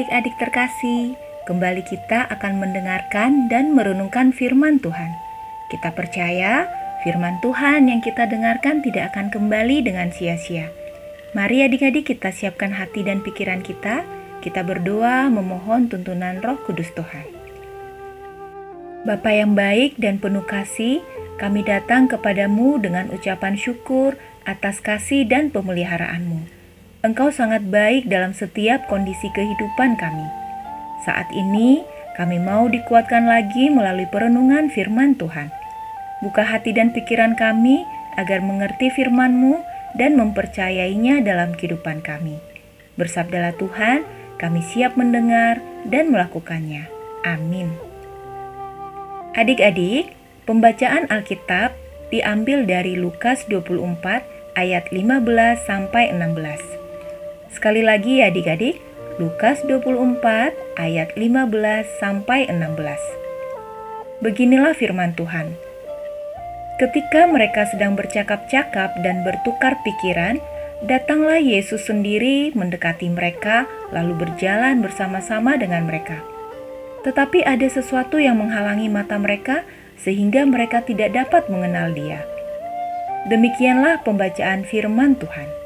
adik-adik terkasih, kembali kita akan mendengarkan dan merenungkan firman Tuhan. Kita percaya firman Tuhan yang kita dengarkan tidak akan kembali dengan sia-sia. Mari adik-adik kita siapkan hati dan pikiran kita, kita berdoa memohon tuntunan roh kudus Tuhan. Bapa yang baik dan penuh kasih, kami datang kepadamu dengan ucapan syukur atas kasih dan pemeliharaanmu. Engkau sangat baik dalam setiap kondisi kehidupan kami. Saat ini, kami mau dikuatkan lagi melalui perenungan firman Tuhan. Buka hati dan pikiran kami agar mengerti firman-Mu dan mempercayainya dalam kehidupan kami. Bersabdalah Tuhan, kami siap mendengar dan melakukannya. Amin. Adik-adik, pembacaan Alkitab diambil dari Lukas 24 ayat 15 sampai 16. Sekali lagi ya adik-adik, Lukas 24 ayat 15 sampai 16. Beginilah firman Tuhan. Ketika mereka sedang bercakap-cakap dan bertukar pikiran, datanglah Yesus sendiri mendekati mereka lalu berjalan bersama-sama dengan mereka. Tetapi ada sesuatu yang menghalangi mata mereka sehingga mereka tidak dapat mengenal Dia. Demikianlah pembacaan firman Tuhan.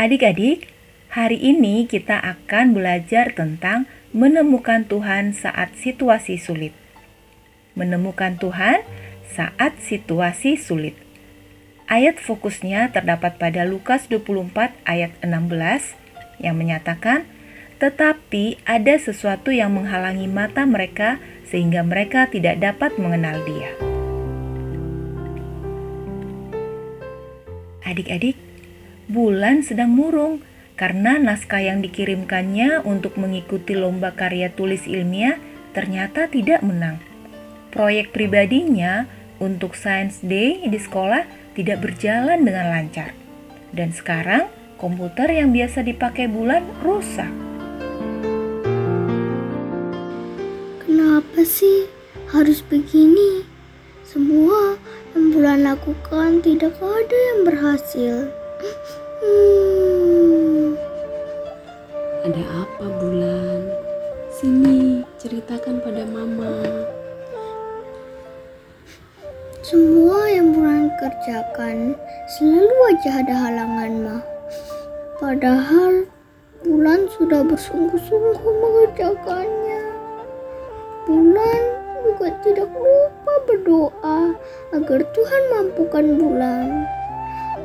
Adik-adik, hari ini kita akan belajar tentang menemukan Tuhan saat situasi sulit. Menemukan Tuhan saat situasi sulit. Ayat fokusnya terdapat pada Lukas 24 ayat 16 yang menyatakan, tetapi ada sesuatu yang menghalangi mata mereka sehingga mereka tidak dapat mengenal dia. Adik-adik, bulan sedang murung karena naskah yang dikirimkannya untuk mengikuti lomba karya tulis ilmiah ternyata tidak menang. Proyek pribadinya untuk Science Day di sekolah tidak berjalan dengan lancar. Dan sekarang komputer yang biasa dipakai bulan rusak. Kenapa sih harus begini? Semua yang bulan lakukan tidak ada yang berhasil. Ada apa bulan? Sini ceritakan pada mama. Semua yang bulan kerjakan selalu aja ada halangan mah. Padahal bulan sudah bersungguh-sungguh mengerjakannya. Bulan juga tidak lupa berdoa agar Tuhan mampukan bulan.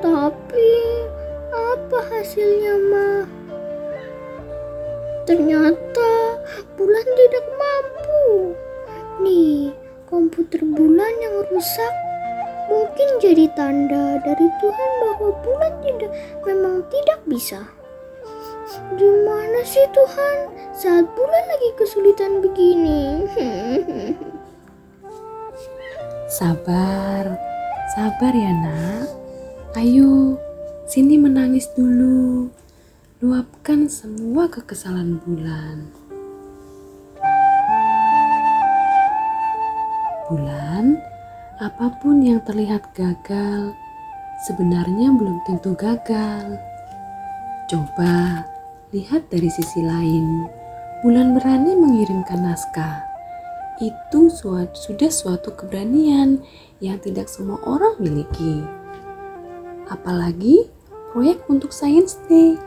Tapi apa hasilnya, Ma? Ternyata bulan tidak mampu. Nih, komputer bulan yang rusak mungkin jadi tanda dari Tuhan bahwa bulan tidak memang tidak bisa. Gimana sih Tuhan saat bulan lagi kesulitan begini? Sabar, sabar ya nak. Ayo, sini menangis dulu. Luapkan semua kekesalan bulan. Bulan, apa pun yang terlihat gagal, sebenarnya belum tentu gagal. Coba lihat dari sisi lain. Bulan berani mengirimkan naskah. Itu sudah suatu keberanian yang tidak semua orang miliki apalagi proyek untuk Science Day.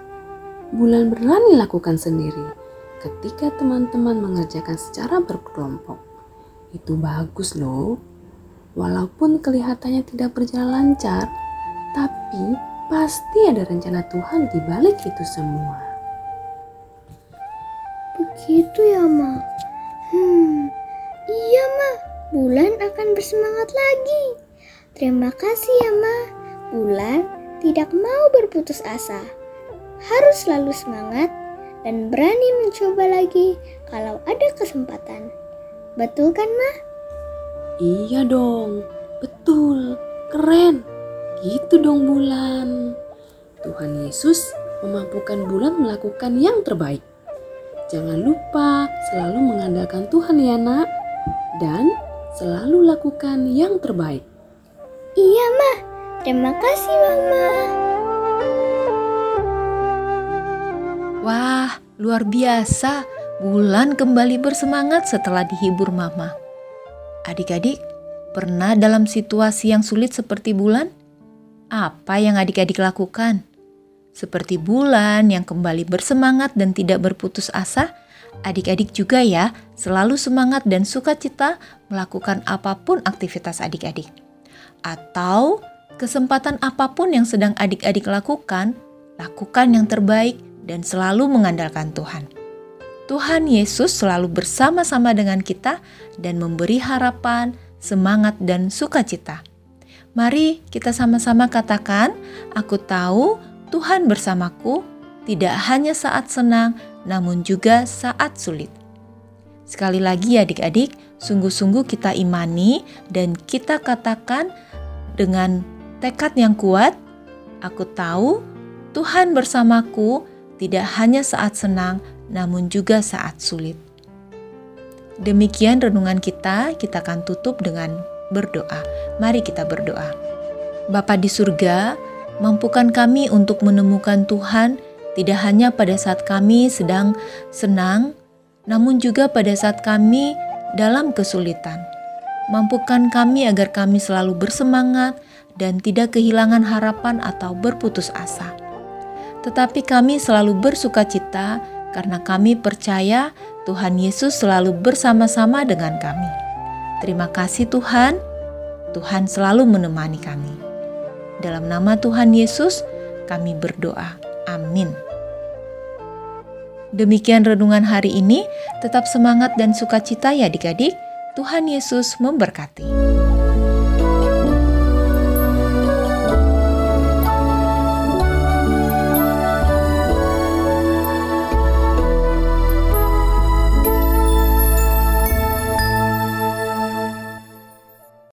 Bulan berani lakukan sendiri ketika teman-teman mengerjakan secara berkelompok. Itu bagus loh. Walaupun kelihatannya tidak berjalan lancar, tapi pasti ada rencana Tuhan di balik itu semua. Begitu ya, Ma. Hmm, iya, Ma. Bulan akan bersemangat lagi. Terima kasih ya, Ma. Bulan tidak mau berputus asa. Harus selalu semangat dan berani mencoba lagi kalau ada kesempatan. Betul kan, Ma? Iya dong, betul. Keren. Gitu dong Bulan. Tuhan Yesus memampukan Bulan melakukan yang terbaik. Jangan lupa selalu mengandalkan Tuhan ya nak. Dan selalu lakukan yang terbaik. Iya, Ma. Terima kasih, Mama. Wah, Luar biasa, Bulan kembali bersemangat setelah dihibur Mama. Adik-adik, pernah dalam situasi yang sulit seperti Bulan? Apa yang adik-adik lakukan? Seperti Bulan yang kembali bersemangat dan tidak berputus asa, adik-adik juga ya selalu semangat dan sukacita melakukan apa pun aktivitas adik-adik. Atau kesempatan apa pun yang sedang adik-adik lakukan, lakukan yang terbaik dan selalu mengandalkan Tuhan. Tuhan Yesus selalu bersama-sama dengan kita dan memberi harapan, semangat, dan sukacita. Mari kita sama-sama katakan, "Aku tahu Tuhan bersamaku, tidak hanya saat senang, namun juga saat sulit." Sekali lagi, adik-adik, sungguh-sungguh kita imani dan kita katakan dengan tekad yang kuat, "Aku tahu Tuhan bersamaku, tidak hanya saat senang, namun juga saat sulit. Demikian renungan kita, kita akan tutup dengan berdoa. Mari kita berdoa. Bapa di surga, mampukan kami untuk menemukan Tuhan tidak hanya pada saat kami sedang senang, namun juga pada saat kami dalam kesulitan. Mampukan kami agar kami selalu bersemangat dan tidak kehilangan harapan atau berputus asa. Tetapi kami selalu bersuka cita karena kami percaya Tuhan Yesus selalu bersama-sama dengan kami. Terima kasih Tuhan, Tuhan selalu menemani kami. Dalam nama Tuhan Yesus, kami berdoa. Amin. Demikian renungan hari ini, tetap semangat dan sukacita ya adik-adik. Tuhan Yesus memberkati.